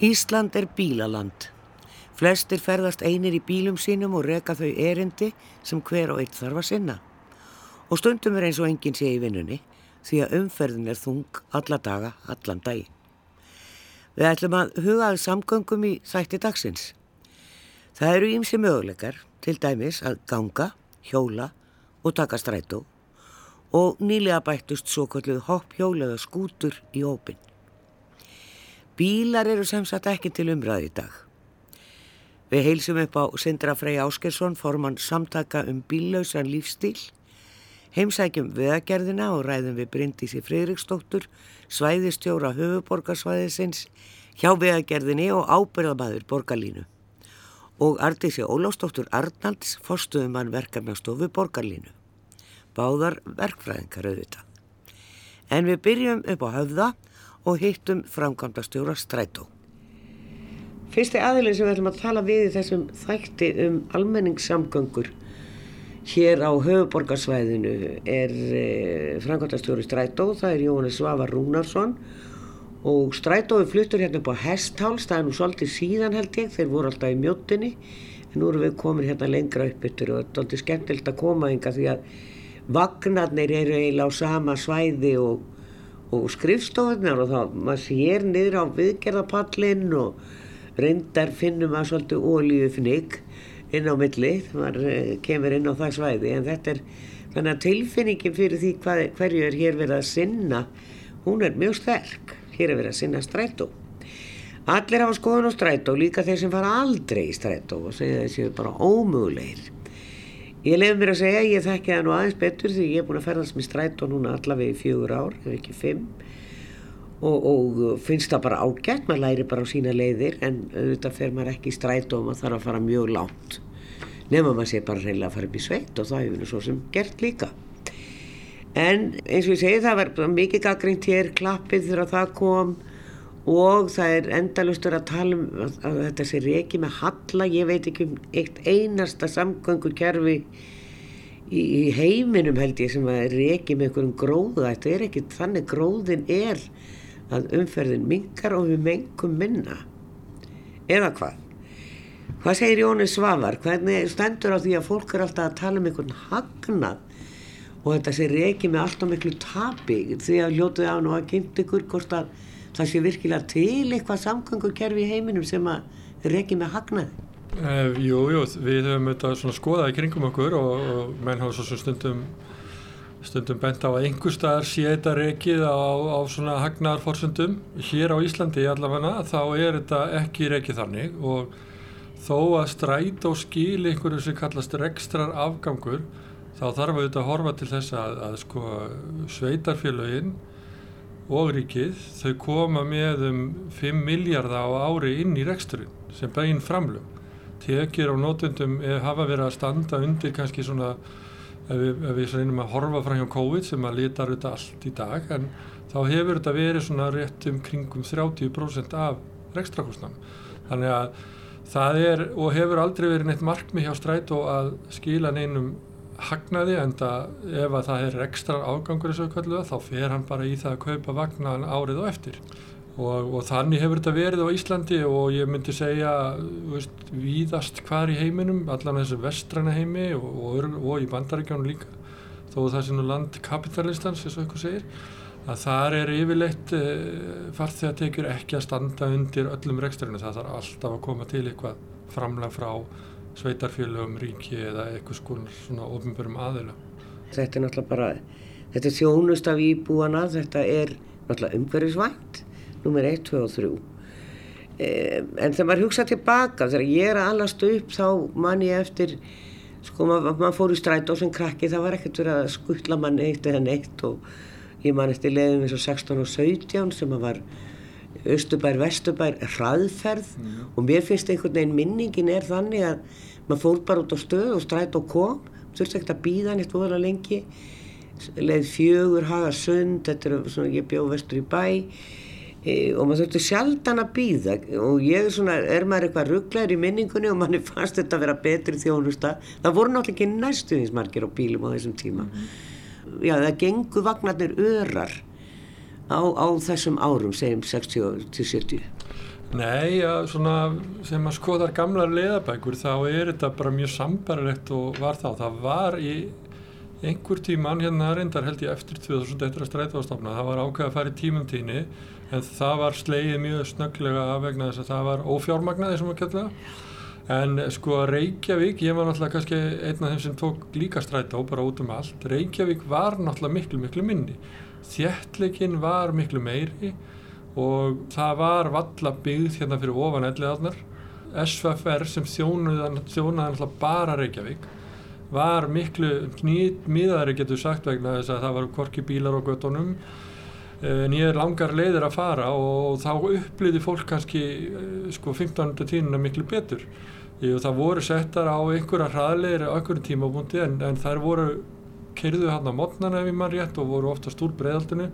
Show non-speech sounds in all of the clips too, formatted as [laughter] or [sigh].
Ísland er bílaland. Flestir ferðast einir í bílum sínum og reka þau erindi sem hver og eitt þarf að sinna. Og stundum er eins og enginn sé í vinnunni því að umferðin er þung alla daga, allan dagi. Við ætlum að hugaðu samgöngum í þætti dagsins. Það eru ímsi möguleikar, til dæmis að ganga, hjóla og taka strætó og nýlega bættust svo kalluð hopp-hjóla eða skútur í ópinn. Bílar eru sem sagt ekki til umræði í dag. Við heilsum upp á Sindra Frey Áskersson, formann samtaka um bíllausan lífstíl, heimsækjum veðagerðina og ræðum við Bryndísi Freiriksdóttur, svæðistjóra höfuborgarsvæðisins, hjá veðagerðinni og ábyrðabæður borgarlínu. Og Artísi Ólásdóttur Arnalds fórstuðum hann verkefnastofu borgarlínu. Báðar verkfræðingar auðvitað. En við byrjum upp á höfða og hittum framkvæmdastjóra Strætó. Fyrsti aðilin sem við ætlum að tala við í þessum þætti um almenningssamgöngur hér á höfuborgarsvæðinu er eh, framkvæmdastjóri Strætó, það er Jóhannes Svavar Rúnarsson. Og Strætói fluttur hérna upp á Hestháls, það er nú svolítið síðan held ég, þeir voru alltaf í mjóttinni en nú erum við komin hérna lengra upp yttur og þetta er alltaf skemmtilegt að koma yngar því að vagnarnir eru eiginlega á sama svæði og og skrifstofunar og þá maður sér niður á viðgerðapallin og reyndar finnum að svolítið ólíufnig inn á milli maður eh, kemur inn á það svæði. En þetta er þannig að tilfinningin fyrir því hvað, hverju er hér verið að sinna hún er mjög sterk. Hér er verið að sinna strætó. Allir hafa skoðun á strætó líka þeir sem fara aldrei í strætó og segja þessi bara ómögulegir Ég lefði mér að segja, ég þekki það nú aðeins betur því ég er búin að ferðast með strætó núna allavega í fjögur ár, ef ekki fimm. Og, og finnst það bara ágætt, maður læri bara á sína leiðir en auðvitað fer maður ekki í strætó og maður þarf að fara mjög lánt nefnum maður sé bara reynilega að fara upp í sveit og það hefur nú svo sem gert líka. En eins og ég segi það var mikið gaggrínt hér, klappið þegar það kom og það er endalustur að tala um að, að þetta sé reiki með halla, ég veit ekki um eitt einasta samgöngukerfi í, í heiminum held ég sem að reiki með einhverjum gróða, þetta er ekki þannig gróðin er að umferðin mingar og við mengum minna? Eða hvað? Hvað segir Jóni Svavar? Hvernig stendur á því að fólk er alltaf að tala um einhvern hagnað og þetta sé reiki með allt á miklu tapi? Því að ljótuði á nú að kynnt ykkur hvort að það sé virkilega til eitthvað samgöngukerfi í heiminum sem að reyki með hagnaði? Uh, jú, jú, við höfum þetta skoðað í kringum okkur og, og menn hafa svo stundum, stundum bent á að einhver staðar sé þetta reykið á, á svona hagnaðarforsundum. Hér á Íslandi allavega þá er þetta ekki reykið þannig og þó að stræt og skil einhverju sem kallast rekstrar afgangur þá þarf auðvitað að horfa til þess að, að sko sveitarfélaginn og ríkið þau koma með um 5 miljardar á ári inn í reksturinn sem bæinn framlum. Tekjur á nótundum hafa verið að standa undir kannski svona ef við, ef við reynum að horfa frá hjá COVID sem að litar þetta allt í dag en þá hefur þetta verið svona rétt um kringum 30% af rekstrakostnam. Þannig að það er og hefur aldrei verið neitt markmi hjá strætó að skila neinum hagnaði en það ef að það er ekstra ágangur þessu kalluða þá fer hann bara í það að kaupa vagnan árið og eftir. Og, og þannig hefur þetta verið á Íslandi og ég myndi segja veist, víðast hvar í heiminum allan þessu vestræna heimi og, og, og í bandaríkjónu líka. Þó það sé nú land kapitalistans eins og eitthvað segir að þar er yfirleitt e, farþegar tekjur ekki að standa undir öllum rekstrinu það þarf alltaf að koma til eitthvað framlega frá sveitarfélögum, ríki eða eitthvað svona ofnbörum aðila. Þetta er náttúrulega bara, þetta er þjónust af íbúana, þetta er náttúrulega umhverfisvænt, nummer 1, 2 og 3. En þegar maður hugsa tilbaka, þegar ég er að allast upp þá man ég eftir, sko maður mað fór í stræt og sem krakki það var ekkert verið að skuttla mann eitt eða neitt og ég man eftir leiðum eins og 16 og 17 sem að var Östubær, Vestubær, hraðferð. Mm. og mér finnst einhvern veginn minningin er þannig að maður fór bara út á stöð og stræt og kom, þurfti ekkert að býða neitt voðalega lengi, leið fjögur, haga sund, þetta er svona, ég bjóð vestur í bæ. E, og maður þurfti sjaldan að býða og ég er svona, er maður eitthvað rugglegar í minningunni og manni [laughs] fannst þetta að vera betri þjónusta, það voru náttúrulega ekki næstuðinsmarkir á bílum á þessum tíma. Mm. Já, það gengur vagnarnir örar á, á þessum árum, segjum 60-70. Nei, ja, svona þegar maður skoðar gamlar leiðabækur þá er þetta bara mjög sambarilegt og var þá. Það var í einhver tíman hérna reyndar held ég eftir 2000 eftir að stræta á stofna. Það var ákveð að fara í tímum tíni en það var sleið mjög snögglega af vegna þess að það var ófjármagnaði sem að kella. En sko Reykjavík, ég var náttúrulega kannski einn af þeim sem tók líka stræta og bara út um allt. Reykjavík var náttúrulega miklu, miklu minni. Þjertleikin var miklu meiri og það var valla byggð hérna fyrir ofan elliðarnar. SFR sem þjónaði náttúrulega bara Reykjavík var miklu nýðari getur sagt vegna þess að það var korki bílar á göttunum en ég er langar leiðir að fara og þá upplýði fólk kannski sko 15. tínuna miklu betur og það voru settar á einhverja hraðleir á einhverjum tímabúndi en, en þær voru kerðu hann á modnana ef ég maður rétt og voru ofta stúr breiðaldinu.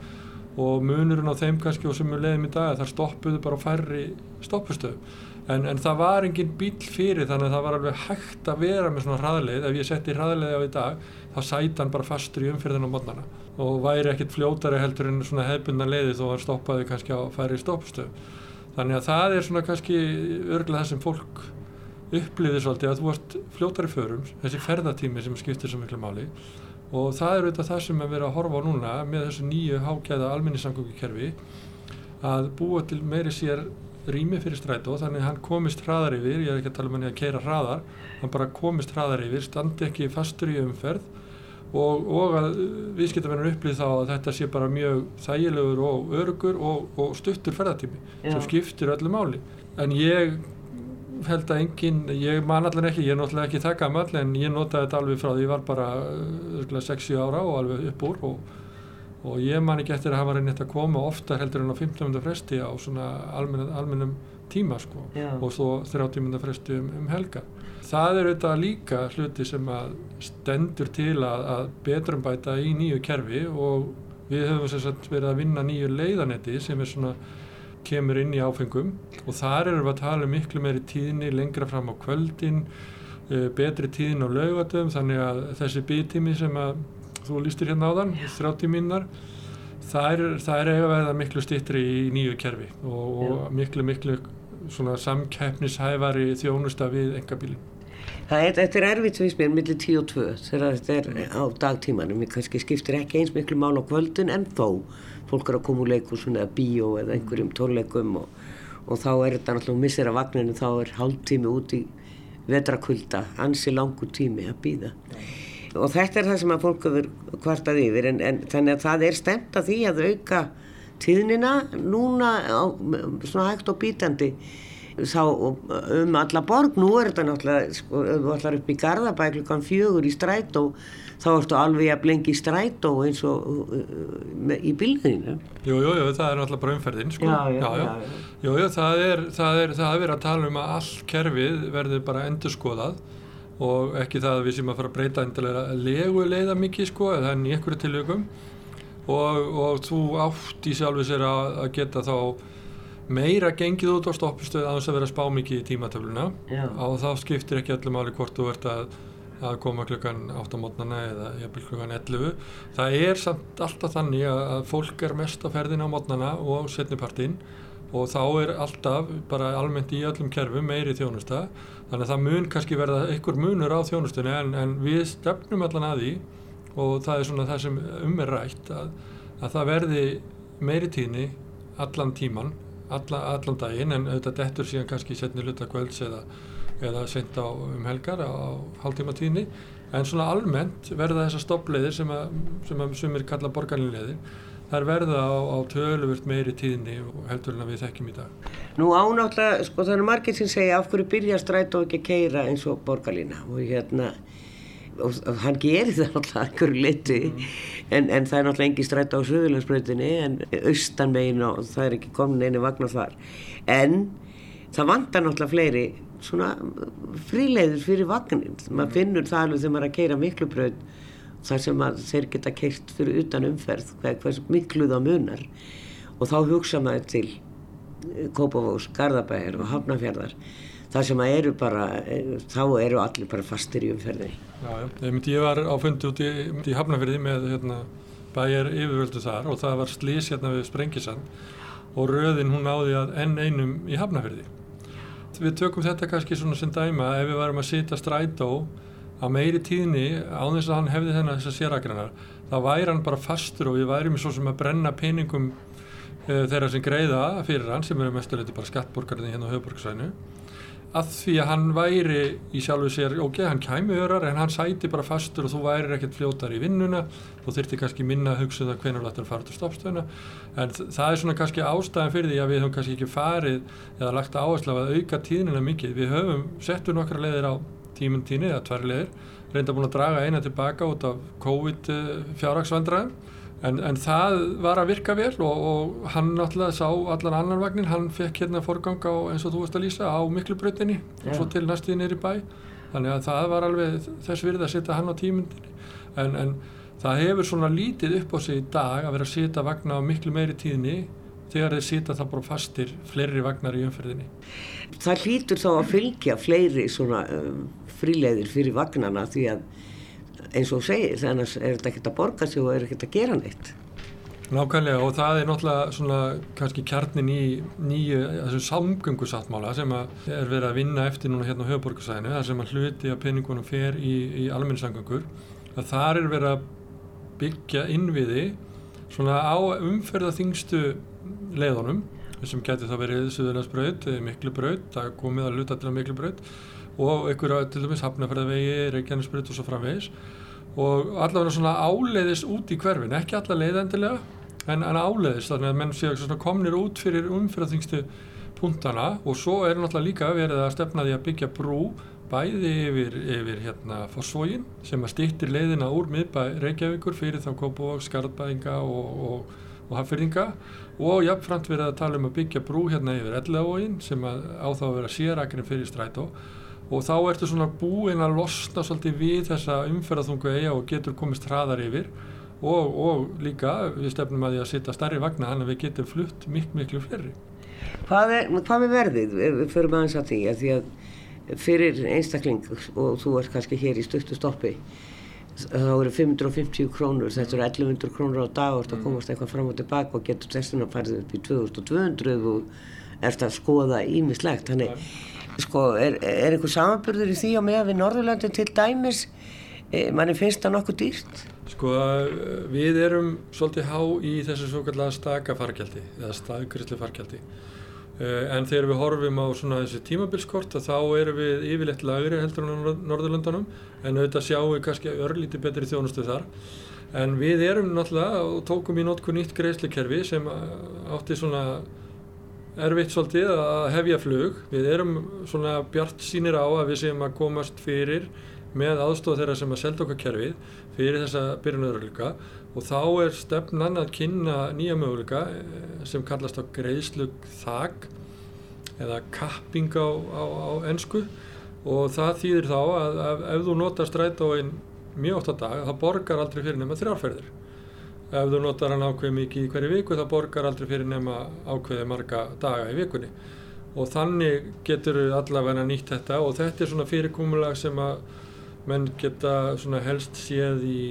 Og munurinn á þeim kannski og sem við leiðum í dag þar stoppuðu bara færri stoppustöðu en, en það var engin bíl fyrir þannig að það var alveg hægt að vera með svona hraðleið ef ég setti hraðleið á í dag þá sæti hann bara fastur í umfyrðin á modnana og væri ekkit fljótari heldur en svona hefbundan leiði þó hann stoppaði kannski á færri stoppustöðu þannig að það er svona kannski örglega það sem fólk upplýðir svolítið að þú varst fljótari förum. Þessi ferðatími sem skiptir svo miklu máli og það er auðvitað það sem við erum að horfa á núna með þessu nýju hágæða alminnisamgöngukerfi að búa til meiri sér rými fyrir strætó þannig að hann komist hraðar yfir, ég er ekki að tala um henni að keira hraðar, hann bara komist hraðar yfir, standi ekki fastur í umferð og, og að viðskiptaverðin upplýð þá að þetta sé bara mjög þægilegur og örugur og, og stuttur ferðartími Já. sem skiptir öllu máli. En ég held að enginn, ég man allir ekki, ég er náttúrulega ekki það gammal en ég notaði þetta alveg frá því ég var bara 6-7 ára og alveg upp úr og og ég man ekki eftir að hafa reynið að koma ofta heldur en á 15 minúta fresti á svona almennum tíma sko Já. og svo 30 minúta fresti um, um helga. Það er auðvitað líka hluti sem að stendur til að, að betrum bæta í nýju kerfi og við höfum sagt, verið að vinna nýju leiðanetti sem er svona kemur inn í áfengum og þar erum við að tala um miklu meiri tíðni lengra fram á kvöldin, eh, betri tíðin á laugatöfum þannig að þessi byttími sem að þú lístir hérna á þann, 30 mínunar það er, það er eiga verða miklu stýttri í nýju kerfi og, og miklu miklu samkeppnishæfari þjónusta við engabílin. Það er, þetta er erfitt við spilum millir 10 og 2 þegar þetta er á dagtímanum, ég kannski skiptir ekki eins miklu mál á kvöldun en þó. Fólk er að koma úr leikursun eða bíó eða einhverjum tónleikum og, og þá er þetta náttúrulega missir af vagninu þá er hálf tími út í vetrakulda, ansi langu tími að býða og þetta er það sem að fólk hefur kvartað yfir en, en þannig að það er stemt að því að auka tíðnina núna á, svona hægt og bítandi þá um alla borg. Nú er þetta náttúrulega sko, þú ætlar upp í Garðabæk klukkan fjögur í stræt og þá ertu alveg að blengi stræt og eins og uh, í bílðinu Jújú, jú, það er náttúrulega bara umferðin sko. já, já, já, Jújú, það er það er, það er verið að tala um að all kerfið verður bara endurskoðað og ekki það að við sem að fara að breyta endilega legu leiða mikið sko eða enn í einhverju tilökum og, og þú átt í sjálfu sér að, að geta þá meira gengið út á stoppstöð að þess að vera spá mikið í tímatöfluna. Og þá skiptir ekki öllum áli hvort þú ert að, að koma klukkan 8 mótnana eða jafnvel klukkan 11 það er samt alltaf þannig að, fólk er mest að ferðina á mótnana og setnipartinn og þá er alltaf bara almennt í öllum kerfum meiri þjónusta. Þannig að það mun kannski verða einhver munur á þjónustunni en, en við stefnum allan að því. Og það er svona það sem um er rætt að, að það verði meiri tíni allan tíman alla, allan daginn en auðvitað dettur síðan kannski setni hluta kvölds eða, eða sent á um helgar á hálftíma tíni en svona almennt verða þessar stoppleiðir sem að, sem að sumir kalla borgarlinleiðir þær verða á, á töluvert meiri tíðni og heldur en að við þekkjum í dag. Nú ánáttúrulega, sko það er margir sem segja af hverju byrja stræt og ekki að keira eins og borgarlína og hérna og hann gerir það náttúrulega einhverju liti mm. en, en það er náttúrulega engi stræt á söðurlandsbröðinni en austan megin og það er ekki komin einu vagnar þar. En það vantar náttúrulega fleiri svona fríleiður fyrir vagnin maður finnur það alveg þegar maður er að keira miklu bröð þar sem að þeir geta keirt fyrir utan umferð hvers miklu það munar. Og þá hugsa maður til Kópavós, Garðabæðir og Hafnafjörðar þar sem að eru bara eh, þá eru allir bara fastir í umferði Já, ég myndi ég var á fundi út í, í Hafnafjörði með hérna, bæjar yfirvöldu þar og það var slís hérna við Sprengisand og röðin hún náði að enn einum í hafnafyrði. Við tökum þetta kannski svona sem dæma ef við varum að sitja strætó á meiri tíðni á þess að hann hefði þennan þessar sérakrannar þá væri hann bara fastur og við værim svo sem að brenna peningum uh, þeirra sem greiða fyrir hann sem eru mestuleiti bara skattborgarinn hérna á höfuborgsvæðinu að því að hann væri í sjálfu sér, ok, hann kæmi örar en hann sæti bara fastur og þú væri ekkert fljótar í vinnuna, þú þurfti kannski minna að hugsa um það hvernig ættir að fara til stoppstöðuna en það er svona kannski ástæðan fyrir því að við höfum kannski ekki farið eða lagt áherslu að auka tíðnina mikið. Við höfum settur nokkra leiðir á tímun tíni eða tvær leiðir, reynda búin að draga eina tilbaka út af COVID eh, fjárhagsvandræðum En, en það var að virka vel og, og hann náttúrulega sá allan annan vagnin, hann fekk hérna forgang á eins og þú veist að lýsa á miklubrautinni og svo til næstuði neyri bæ. Þannig að það var alveg þess virði að setja hann á tímundinni. En, en það hefur svona lítið upp á sig í dag að vera að setja vagna á miklu meiri tíðni þegar þeir setja það bara fastir fleiri vagnar í umferðinni. Það hlýtur þá að fylgja fleiri svona um, fríleiðir fyrir vagnana því að eins og segir þannig er þetta ekkert að borga sig og er ekkert að gera neitt. Nákvæmlega og það er náttúrulega svona kannski kjarnin í nýju þessu samgöngusáttmála sem er verið að vinna eftir núna hérna á höfuborgarsæðinu þar sem að hluti að peningunum fer í, í almenningssamgöngur að þar er verið að byggja innviði svona á umferðaþingstu leiðunum sem getur það verið Suðurlandsbraut, Miklubraut, það komið að luta til að Miklubraut og einhverja til dæmis Hafnarferðavegi, Reykjanesbraut og svo framvegis og allavega svona áleiðis út í hverfin, ekki alla leiðendilega en, en áleiðis þannig að menn séu svona komnir út fyrir umfyrðaþingstu punktana. Og svo er náttúrulega líka verið að stefna því að byggja brú bæði yfir, yfir hérna Fossvógin sem að stýttir leiðina úr miðbæ Reykjavíkur fyrir þá Kópavók, Skarðbæðinga og, og, og Hafyrðinga og jafnframt verið að tala um að byggja brú hérna yfir Ellavógin sem að á þá að vera sérakrin fyrir strætó og þá ertu svona búinn að losna svolítið við þessa umferðarþungu eiga og getur komist hraðar yfir og, og líka við stefnum að því að setja starri vagna þannig að við getum flutt miklu miklu flerri. Hvað er, hvað er verðið? Við förum aðeins að því að því að fyrir einstakling og þú ert kannski hér í stöktu stoppi þá eru 550 krónur, þetta eru 1100 krónur á dag og þetta komast eitthvað fram og tilbaka og getur þessuna farið upp í 2200 og ert að skoða ímislegt, þannig sko, er, er einhver samanbyrður í því á meða við Norðurlandin til dæmis e, manni finnst það nokkuð dýrt? Sko, við erum svolítið há í þessu svo kallega stakafargjaldi eða stakgrisli fargjaldi e, en þegar við horfum á svona þessi tímabilskort þá erum við yfirleitt lagri heldur á Norðurlandunum en auðvitað sjáum við kannski örlíti betri þjónustu þar en við erum náttúrulega og tókum í notku nýtt greiðslikerfi sem átti svona erfitt svolítið að hefja flug. Við erum svona bjart sínir á að við séum að komast fyrir með aðstof þeirra sem að selda okkar kerfið fyrir þessa byrjunöðurleika og þá er stefnan að kynna nýja möguleika eh, sem kallast á greiðslug þag eða kapping á, á, á ennsku og það þýðir þá að, að ef þú notar strætóin mjög ótt á dag þá borgar aldrei fyrir nema þrjárferðir ef þú notar hann ákveð mikið í hverju viku þá borgar aldrei fyrir nema ákveði marga daga í vikunni. Og þannig getur allavega nýtt þetta. Og þetta er svona fyrirkúmulag sem að menn geta helst séð í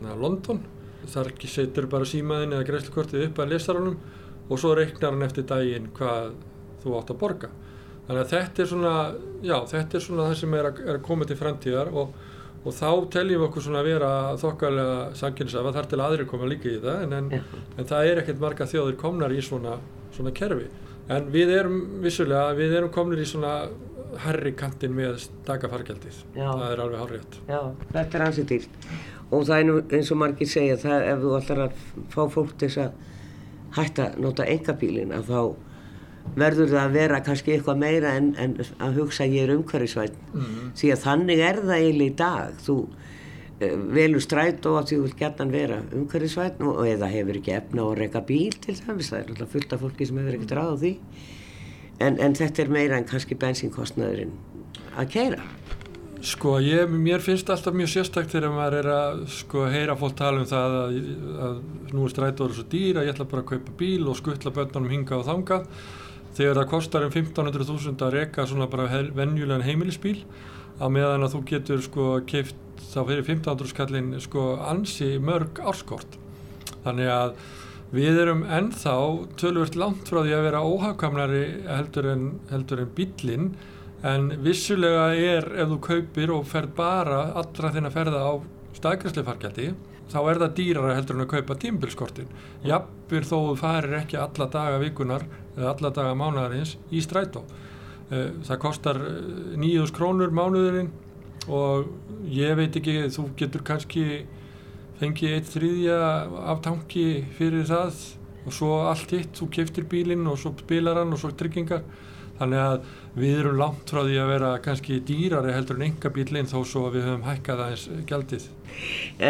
na, London. Þar setur bara símaðin eða greiðslukortið upp að lesaranum og svo reiknar hann eftir daginn hvað þú átt að borga. Þannig að þetta er svona já þetta er svona það sem er að, er að koma til framtíðar og og þá teljum við okkur svona að vera þokkalega sanginsafa þar til aðri koma líka í það en, en, en það er ekkert marga þjóðir komnar í svona, svona kerfi. En við erum vissulega, við erum komnir í svona herri kantin með dagafargjaldið það er alveg hárrétt. Já, þetta er ansið dýrt. Og það er nú eins og margir segja það ef þú ætlar að fá fólk til þess að hætta nota engabílin að þá verður það að vera kannski eitthvað meira en, en að hugsa ég er umhverfisvæn mm -hmm. því að þannig er það eiginlega í dag. Þú uh, velur stræt og að þú vil geta vera umhverfisvæn og eða hefur ekki efna og reyka bíl til þess það er alltaf fullt af fólki sem hefur ekkert ráð á því. En, en þetta er meira en kannski bensinkostnaðurinn að keira Sko ég, mér finnst alltaf mjög sérstakt þegar maður er að sko heyra fólk tala um það að, að nú er strætóður svo dýr að ég ætla bara að kaupa bíl og skuttla börnunum hinga og þanga þegar það kostar um 1500.000 að reyka svona bara venjulegan heimilisbíl á meðan að þú getur sko keift þá fyrir 1500 skallin sko ansi mörg árskort þannig að við erum ennþá tölvört langt frá því að vera óhagkamnari heldur en, en bílinn en vissulega er ef þú kaupir og fer bara allra þinn að ferða á staðgræslefargjaldi þá er það dýrara heldur en að kaupa tímbilskortin jafnir þó þú farir ekki alla daga vikunar alla daga mánuðarins í strætó eh, það kostar 9.000 krónur mánuðurinn og ég veit ekki, þú getur kannski fengið eitt þriðja af tanki fyrir það og svo allt hitt, þú keftir bílinn og svo spilar hann og svo tryggingar þannig að við erum langt frá því að vera kannski dýrari heldur en enga bílinn þó svo að við höfum hækkað aðeins gældið.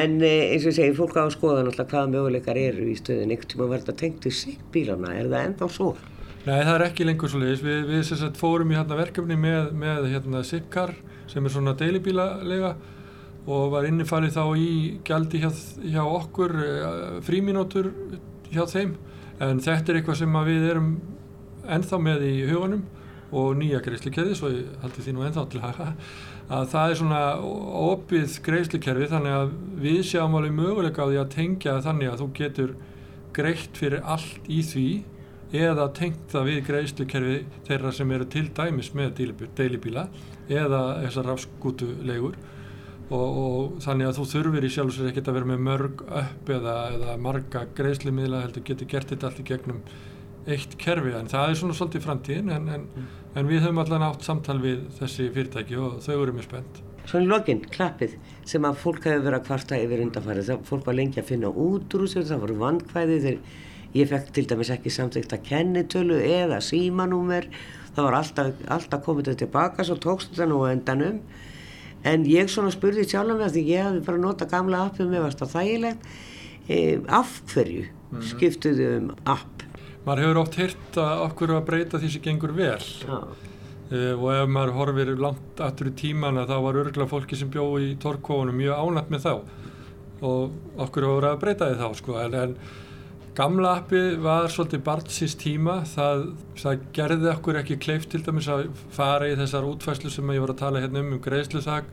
En eh, eins og segir, fólk á skoðan alltaf hvaða möguleikar eru í stöðin ekkert sem að verða tengt í sig bílana, er það ennþá svo? Nei, það er ekki lengur svo leiðis. Við, við sagt, fórum í hérna, verkefni með, með hérna, Zipcar sem er svona deilibílalega og var innifalið þá í gældi hjá, hjá okkur eh, fríminótur hjá þeim en þetta er eitthvað sem við erum ennþá með í hugunum og nýja greiðslikerfi svo ég haldi því nú ennþá til að að það er svona opið greiðslikerfi þannig að við sjáum alveg möguleika á því að tengja þannig að þú getur greitt fyrir allt í því eða tengt það við greiðslikerfi þeirra sem eru til dæmis með deilibíla eða þessar rafskútulegur og, og þannig að þú þurfir í sjálf og sér ekkert að vera með mörg upp eða, eða marga greiðslimíðla heldur getur gert þetta allt í gegnum eitt kerfi en það er svona svolítið framtíðin en, en, mm. en við höfum allan átt samtal við þessi fyrirtæki og þau eru mjög spennt. Svona lokinn, klappið sem að fólk hefur verið að kvarta yfir undanfærið, það fólk var lengi að finna út úr þessu, það voru vandkvæði þegar ég fekk til dæmis ekki samþygt að kennitölu eða símanúmer, það var alltaf, alltaf komið þetta tilbaka svo tókst þetta nú endanum. En ég svona spurði sjálf með því ég hafði bara nota gamla appið með varst á þægilegt. E, af hverju mm -hmm. skiptuðu um app? Maður hefur oft hirt að okkur að breyta því sem gengur vel. E, og ef maður horfir langt aftur í tímana þá var örgla fólki sem bjó í torkóunum mjög ánætt með þá. Og okkur hefur að breyta því þá sko? En, en Gamla appi var svolítið barnsins tíma, það, það gerði okkur ekki kleift til dæmis að fara í þessar útfæslu sem ég var að tala hérna um um greiðsluþak.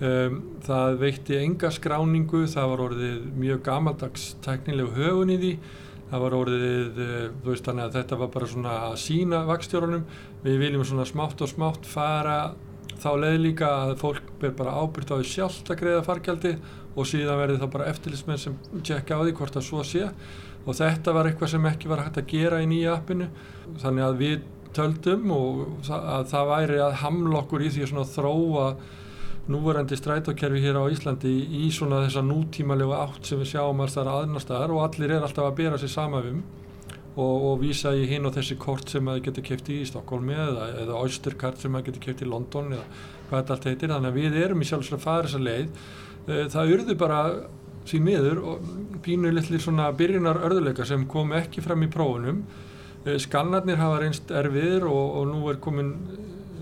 Um, það veitti enga skráningu, það var orðið mjög gamaldags teknilegu högun í því, það var orðið, uh, þú veist þannig að þetta var bara svona að sína vakstjórunum, við viljum svona smátt og smátt fara þá leið líka að fólk ber bara ábyrgt á því sjálft að greiða fargjaldi og síðan verði það bara eftirlismenn sem tjekka á því hvort það svo sé og þetta var eitthvað sem ekki var hægt að gera í nýja appinu. Þannig að við töldum og að það væri að hamla okkur í því að þróa núverandi strætókerfi hér á Íslandi í svona þessa nútímalegu átt sem við sjáum alls þar aðnastar og allir er alltaf að bera sér sama um og, og vísa í hinn og þessi kort sem að getur kæft í Stokkólmi eða, eða Oysterkart sem að getur kæft í London eða hvað þetta allt heitir. Þannig að við erum í fara þessa leið. Eh, það urðu bara því miður pínu litlir svona byrjunar örðuleika sem kom ekki fram í prófunum. Eh, skannarnir hafa reynst erfiðir og, og nú er komin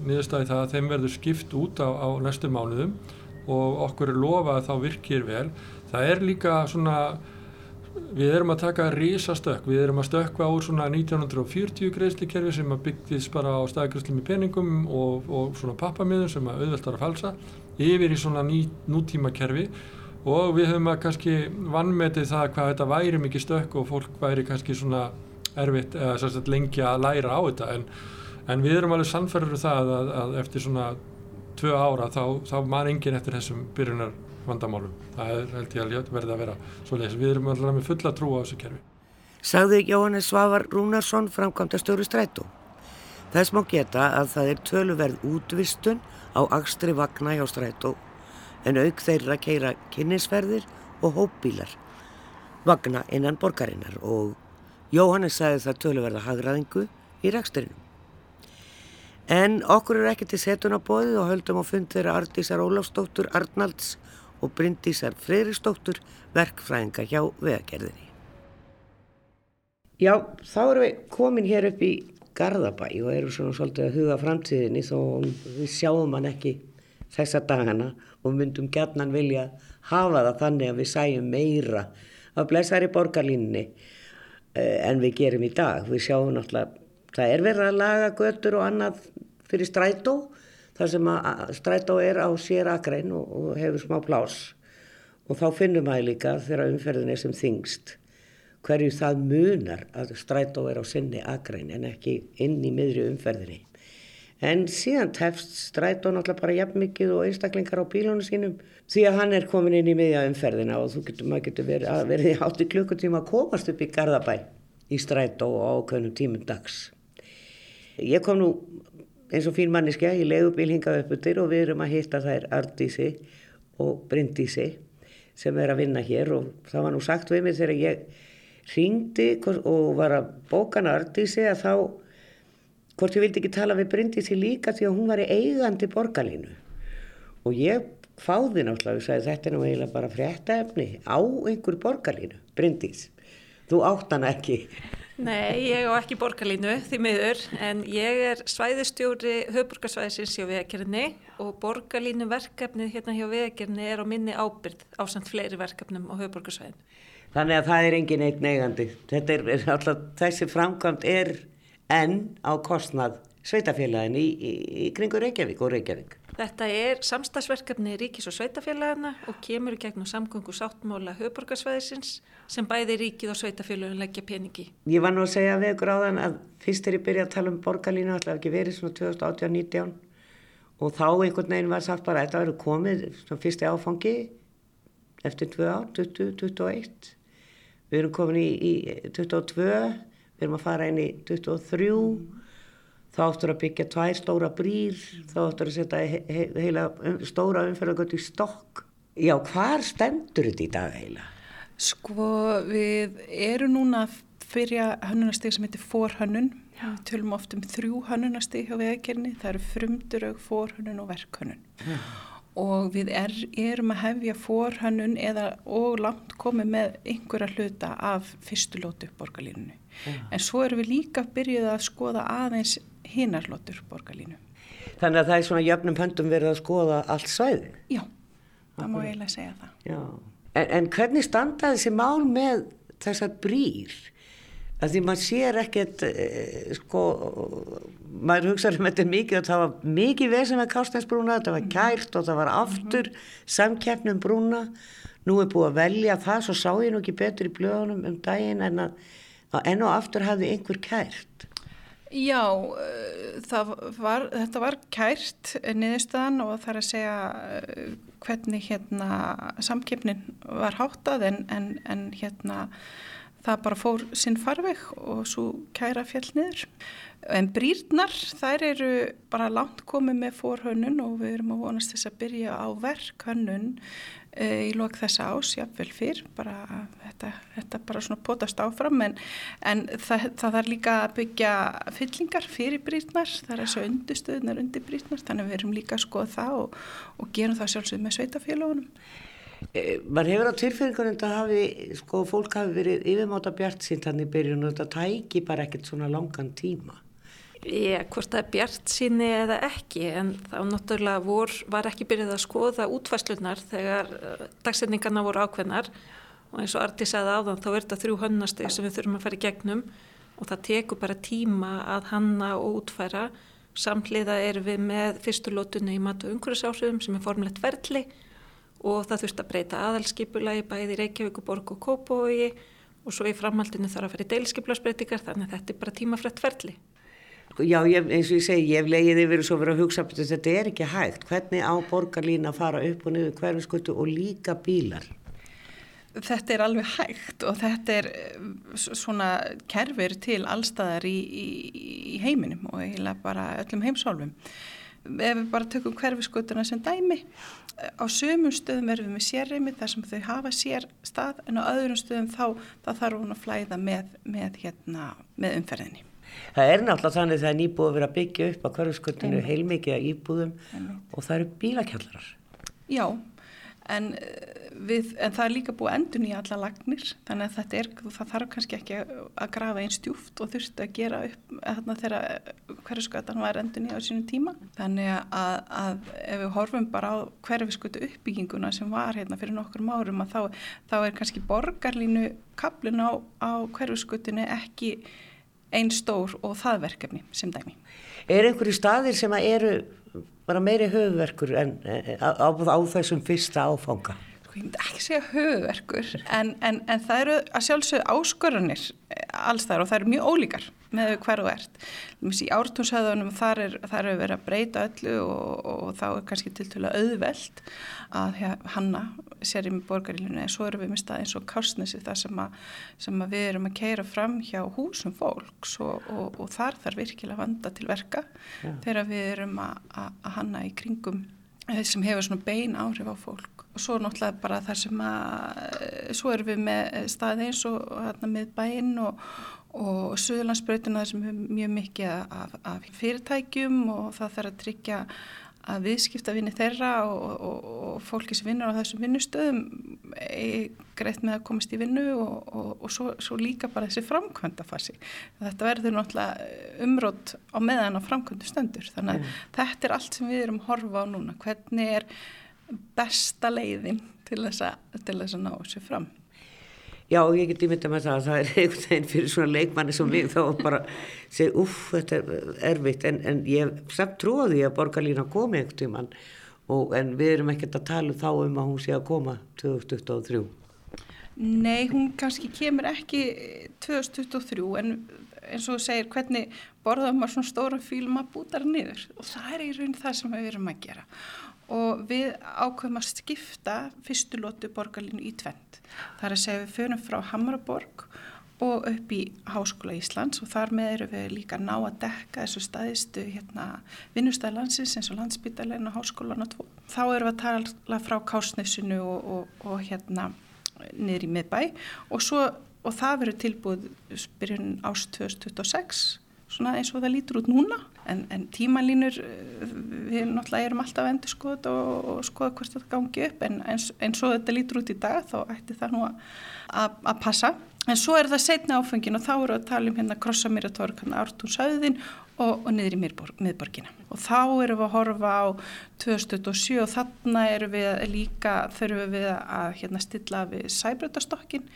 niðurstaði það að þeim verður skipt út á, á næstu mánuðum og okkur er lofa að þá virkir vel. Það er líka svona við erum að taka risastökk. Við erum að stökka úr svona 1940 greiðslikerfi sem að byggðist bara á staðgræslum í peningum og, og svona pappamiðum sem að auðvelt var að falsa yfir í svona ný, nútíma kerfi og við höfum að kannski vannmetið það hvað þetta væri mikið stökk og fólk væri kannski svona erfitt eða lengi að læra á þetta en, en við erum alveg sannferður um það að, að eftir svona tvö ára þá, þá man engin eftir þessum byrjunar vandamálum. Það er held ég að verði að vera svo leiðis. Við erum alltaf með fulla trú á þessu kerfi. Sagði Jóhannes Svavar Rúnarsson framkvæmda stjóri strætó. Þess má geta að það er töluverð útvistun á axtri vagna hjá strætó en auk þeirra keira kynnisferðir og hópbílar vagna innan borgarinnar og Jóhannes sagði það töluverða hagraðingu í ræksturinn. En okkur er ekki til setun á bóði og höldum á fund þeirra Ardísar Ólafsdóttur Arnalds og Bryndísar Freyristóttur verkfræðinga hjá vegagerðinni. Já, þá erum við komin hér upp í Garðabæ og erum svona svolítið að huga framtíðinni þó við sjáum hann ekki þessa dagana og myndum gætnan vilja hafa það þannig að við sæjum meira af blessari borgarlínni eh, en við gerum í dag. Við sjáum náttúrulega, það er verið að laga götur og annað fyrir strætó, þar sem að strætó er á sér akrein og, og hefur smá plás og þá finnum við líka þegar umferðin er sem þingst hverju það munar að strætó er á sinni agræn en ekki inn í miðri umferðinni. En síðan tefst strætó náttúrulega bara jafn mikið og einstaklingar á bílunum sínum því að hann er komin inn í miðja umferðina og þú getur, maður getur verið, verið átt í klukkutíma að komast upp í Garðabæ í strætó á ákveðnum tímum dags. Ég kom nú eins og fín manniska í legubíl hingað uppur og við erum að hitta þær Ardísi og Bryndísi sem er að vinna hér og það var nú sagt við mig þegar ég ringdi og var að bókana Ardísi að þá hvort ég vildi ekki tala við Bryndísi líka því að hún var í eigandi borgarlínu. Og ég fáði náttúrulega og sagði þetta er nú eiginlega bara frétta efni á einhver borgarlínu Bryndís, þú átt hann ekki. Nei, ég á ekki borgarlínu því miður en ég er svæðistjóri höfburgarsvæðisins hjá veðakerinni og borgarlínu verkefnið hérna hjá veðakerinni er á minni ábyrð á samt fleiri verkefnum á höfburgarsvæðin Þannig að það er engin einn eigandi. Þetta er, er alltaf, þessi framkvæmt er enn á kostnað sveitafélagin í, í, í kringu Reykjavík og Reykjavík. Þetta er samstagsverkefni ríkis og sveitafélagina og kemur í gegnum samgöngu sáttmála höfborgarsvæðisins sem bæði ríkið og sveitafélagin leggja peningi. Ég var nú að segja við ykkur áðan að fyrst er ég byrjað að tala um borgarlínu, alltaf ekki verið svona 2018-19 og þá einhvern veginn var sagt bara að þetta verið komið svona fyrsti áfangi eftir 2 ár, 2021 við erum komin í, í 22 við erum að fara inn í 23 þá áttur að byggja tvær stóra brýr. Þá áttur að setja he, he, heila um, stóra umferðargöld í stokk. Já, hvar stendur þetta í dag heila? Sko, við erum núna að fyrja hönnunasteg sem heitir forhönnun. Við tölum oft um þrjú hönnunasteg hjá veðakerni, það eru frumdurög, forhönnun og verkhönnun. Já og við er, erum að hefja forhannun eða og langt komið með einhverja hluta af fyrstulótu borgarlínunni. Ja. En svo erum við líka byrjuð að skoða aðeins hinnarlótur borgarlínu. Þannig að það er svona jöfnum höndum verið að skoða allt svæði? Já, það má eiginlega segja það. En, en hvernig standa þessi mál með þessar brýr? Að því maður sér ekkert eh, sko maður hugsaður um þetta mikið og það var mikið vesen með Kásteinsbrúna, þetta var kært og það var aftur samkeppnum brúna. Nú er búið að velja það svo sá ég nú ekki betur í blöðunum um daginn en að, að enn og aftur hafði einhver kært. Já, eh, var, þetta var kært niðurstaðan og það er að segja eh, hvernig hérna samkeppnin var háttað en, en, en hérna það bara fór sinn farveg og svo kæra fjall niður. En brýrnar, þær eru bara langt komið með fórhönnun og við erum að vonast þess að byrja á verkhönnun e, í lok þessa ás, jáfnvel fyrr, bara þetta, þetta bara svona potast áfram en, en það, það er líka að byggja fyllingar fyrir brýrnar, það er þessu undustöðunar undir brýrnar, þannig við erum líka að skoða það og, og gerum það sjálfsögð með sveitafélagunum. Eh, maður hefur á tilfinningunum að hafi, sko, fólk hafi verið yfirmáta bjart sínt hann í byrjun og þetta tæki bara ekkert svona langan tíma. Ég, hvort það er bjart síni eða ekki, en þá náttúrulega vor, var ekki byrjuð að skoða útfæslunar þegar uh, dagsetningarna voru ákveðnar og eins og Arti sagði áðan þá er þetta þrjú hönnasteg sem við þurfum að fara í gegnum og það tekur bara tíma að hanna og útfæra. Samtliða er við með fyrstulótunni í matu umhverfisáhrifum sem er formlegt verðli og það þurft að breyta aðalskipulagi bæði Reykjavík og Borg og Kópavogi og svo í framhaldinu þarf að fara í deilskipulagsbreytingar þannig að þetta er bara tímafrætt ferli. Já, ég, eins og ég segi, ég hef leiðið yfir og svo verið að hugsa að þetta er ekki hægt. Hvernig á borgarlína að fara upp og niður hverfiskutu og líka bílar? Þetta er alveg hægt og þetta er eh, svona kerfir til allstaðar í, í, í heiminum og eiginlega bara öllum heimsálfum ef við bara tökum hverfiskutuna sem dæmi á sömum stöðum verðum við með sérreimi þar sem þau hafa sér stað en á öðrum stöðum þá, þá þarf hún að flæða með, með, hérna, með umferðinni. Það er náttúrulega þannig það er nýbúið að vera byggja upp á hverfiskutinu heilmikið að íbúðum Einnig. og það eru bílakjallarar. Já, en, eh, við, en það er líka búið endun í alla lagnir þannig að er, það þarf kannski ekki að grafa einn stjúft og þurftu að gera upp þarna þegar hverju skatan var endun í á sínum tíma þannig að, að ef við horfum bara á hverju skutu uppbygginguna sem var hérna fyrir nokkur árum að þá, þá er kannski borgarlínu kaplun á, á hverju skutinu ekki einn stór og það verkefni sem dæmi. Er einhverju staðir sem að eru bara meiri höfverkur en á, á, á þessum fyrsta áfanga? Sko ég myndi ekki segja höfverkur, en, en, en það eru að sjálfsögðu áskorunir alls þar og það eru mjög ólíkar með hver og ert. Í ártúnshöðunum þar er, þar er verið að breyta öllu og, og þá er kannski til að auðveld að hanna sér í borgarílinu en svo erum við með stað eins og kásnesi það sem, að, sem að við erum að keira fram hjá húsum fólks og, og, og þar þarf virkilega vanda til verka ja. þegar við erum að, að hanna í kringum eh, sem hefur svona bein áhrif á fólk og svo náttúrulega bara þar sem að eh, svo erum við með staði eins og hérna með bæinn og og Suðurlandsbreytina sem er mjög mikið af, af fyrirtækjum og það þarf að tryggja að viðskipta vinni þeirra og, og, og fólki sem vinnur á þessum vinnustöðum greitt með að komast í vinnu og, og svo, svo líka bara þessi framkvæmdafasi. Þetta verður náttúrulega umrótt á meðan á framkvæmdu stöndur þannig að mm. þetta er allt sem við erum horfa á núna. Hvernig er besta leiðin til þess að, að ná þessu fram? Já, ég get ímynda með það að það er [laughs] einhvern veginn fyrir svona leikmanni sem við þá bara segja, uff, þetta er erfitt, en, en ég samt trúi að borgarlína komi einhvern tíman, og, en við erum ekkert að tala þá um að hún sé að koma 2023. Nei, hún kannski kemur ekki 2023, en eins og segir, hvernig borðum maður svona stóra fílum að búta það niður? Og það er í raun það sem við erum að gera og við ákveðum að skipta fyrstulótu borgarlínu í tvent. Það er að segja við fyrir frá Hamraborg og upp í Háskóla Íslands og þar með eru við líka ná að dekka þessu staðistu hérna, vinnustæðlandsins eins og landsbytalegin og háskólan og tvo. Þá eru við að tala frá Kásnessinu og, og, og hérna niður í miðbæ og, svo, og það verður tilbúið byrjun ást 2026 svona eins og það lítur út núna en, en tímalínur eh, við náttúrulega erum alltaf endur skoða og, og skoða hvort þetta gangi upp. En eins, eins og þetta lítur út í dag þá ætti það nú að, að passa en svo er það setna áfengin og þá eru að tala um hérna krossamýratorg hérna ártúnsauðin og, og niður í miðborgina. Og þá erum við að horfa á 2007 og þarna erum við líka, þurfum við að hérna, stilla við sæbröðastokkin.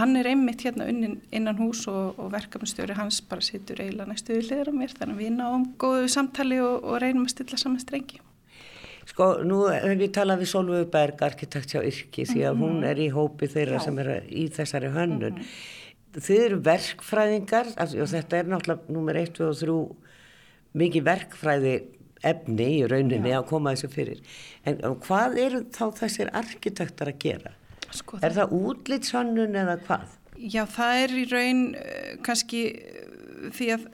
Hann er einmitt hérna unnin, innan hús og, og verkefnstjóri hans bara situr eiginlega næstu við liður á mér þannig að við náum góðu samtali og, og reynum að stilla saman strengi. Sko, nú hef ég talað við Solveig Berg, arkitekt hjá Yrki, því að hún er í hópi þeirra Já. sem er í þessari hönnun. Mm -hmm. Þið eru verkfræðingar, og þetta er náttúrulega nummer 1, 2 og 3 mikið verkfræði efni í rauninni Já. að koma þessu fyrir. En hvað eru þá þessir arkitektar að gera? Sko, er það, það útlýtshannun eða hvað? Já, það er í raun uh, kannski uh, því að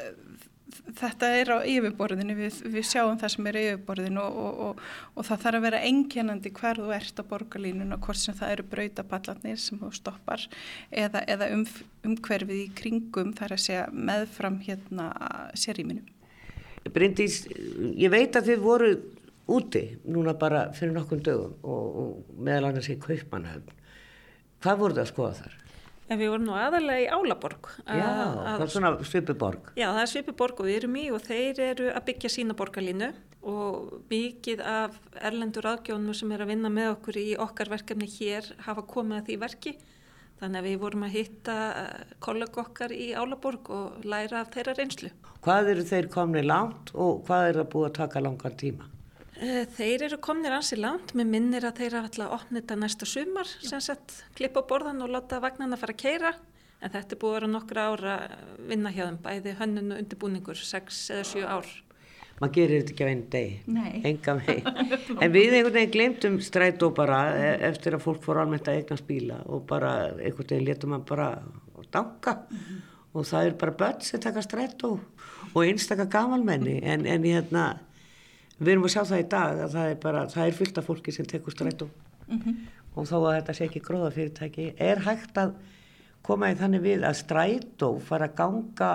þetta er á yfirborðinu, við, við sjáum það sem er yfirborðinu og, og, og, og það þarf að vera enginandi hver þú ert á borgarlínun og hvort sem það eru brautaballarnir sem þú stoppar eða, eða um, umhverfið í kringum þar að segja meðfram hérna séríminu. Bryndís, ég veit að þið voru úti núna bara fyrir nokkur dögum og, meðal annars í Kaupmannhöfn. Hvað voru það að skoða þar? En við vorum nú aðalega í Álaborg. Já, að, það er svona svipiborg. Já, það er svipiborg og við erum í og þeir eru að byggja sína borgarlínu og mikið af erlendur aðgjónum sem er að vinna með okkur í okkar verkefni hér hafa komið að því verki. Þannig að við vorum að hitta eh, kollega okkar í Álaborg og læra af þeirra reynslu. Hvað eru þeir komni langt og hvað er það búið að taka langan tíma? Eh, þeir eru komnir ansi langt, með minnir að þeir hafa alltaf opnið þetta næsta sumar, sem sett klippa borðan og láta vagnarna fara að keira. En þetta er búið að vera nokkra ára vinna hjá þeim, bæði hönnun og undirbúningur, 6 eða 7 ár. Maður gerir þetta ekki á einu degi. Enga veginn. [laughs] En við einhvern veginn glemtum strætó bara e, eftir að fólk fór almennt að eigna spíla og bara einhvern veginn letum maður bara danga. Mm -hmm. og það er bara börn sem taka strætó og einstakar gamalmenni. En, en hérna við erum að sjá það í dag að það er bara það er fyllt af fólki sem tekur strætó mm -hmm. og þó að þetta sé ekki gróða fyrirtæki er hægt að koma í þannig við að strætó fara að ganga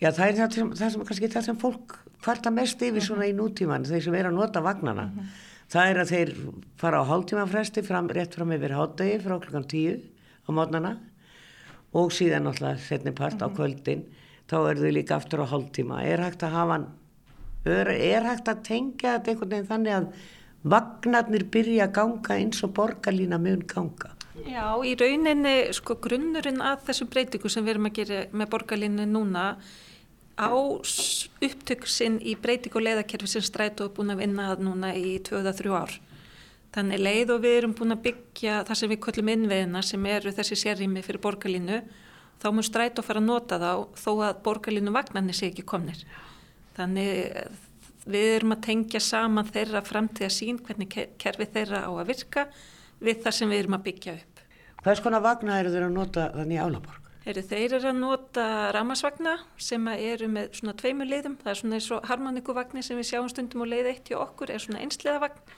já það er það sem, það sem kannski það sem fólk hvarta mest yfir svona í nútíman þeir sem er að nota vagnana mm -hmm. það er að þeir fara á hálftíma fresti fram, rétt fram yfir hátdegi frá klukkan tíu á mótnana og síðan náttúrulega setni part mm -hmm. á mhm. kvöldin þá er þau líka aftur á hálftíma er hægt að hafa er, er hægt að tengja þetta einhvern veginn þannig að vagnarnir byrja að ganga eins og borgarlína mun ganga Já, í rauninni sko grunnurinn að þessum breytingu sem við erum að gera með borgarlínu núna á upptöksinn í breyting og leiðakerfi sem strætu og búin að vinna það núna í 2-3 ár. Þannig leið og við erum búin að byggja það sem við köllum innveðina sem eru þessi sérrými fyrir borgarlínu þá mun stræt og fara að nota þá þó að borgarlínu vagnarnir sé ekki komnir. Þannig við erum að tengja saman þeirra framtíða sín hvernig kerfi þeirra á að virka við það sem við erum að byggja upp. Hvers konar vagnar eru þeir að nota þannig Álaborg? Heru, þeir eru að nota ramasvagna sem eru með svona tveimur leiðum. Það er svona eins og harmoníkuvagnir sem við sjáum stundum og leið eitt hjá okkur er svona einsliðavagn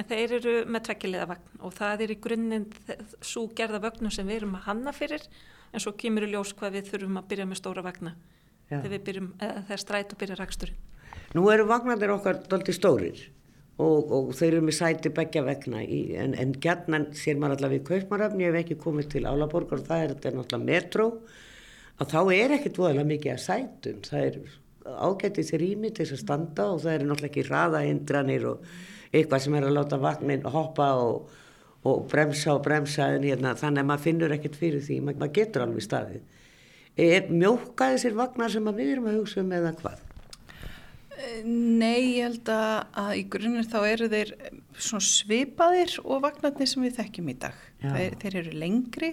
en þeir eru með tvekkilegavagn og það er í grunninn svo gerða vögnum sem við erum að hanna fyrir en svo kemur í ljós hvað við þurfum að byrja með stóra vagna þegar, byrjum, þegar stræt og byrja raksturinn. Nú eru vagnarnir okkar doldi stórir og, og þeir eru með sæti begja vegna í, en, en gætnan sér maður allavega í Kaupmaröfni ef ekki komið til Álaborg og það er þetta náttúrulega metró að þá er ekkit voðalega mikið að sætum. Það er ágætið sér ími til þess að standa og það eru náttúrulega ekki raðahindranir og eitthvað sem er að láta vagnin hoppa og, og bremsa og bremsa en hérna þannig að maður finnur ekkit fyrir því. Maður getur alveg staðið er mjókaði sér vagnar sem við erum að hugsa um eða hvað? Nei, ég held að í grunnir þá eru þeir svipaðir og vagnarnir sem við þekkjum í dag. Þeir, þeir eru lengri.